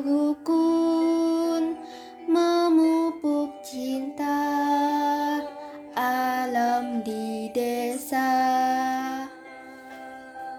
rukun memupuk cinta alam di desa.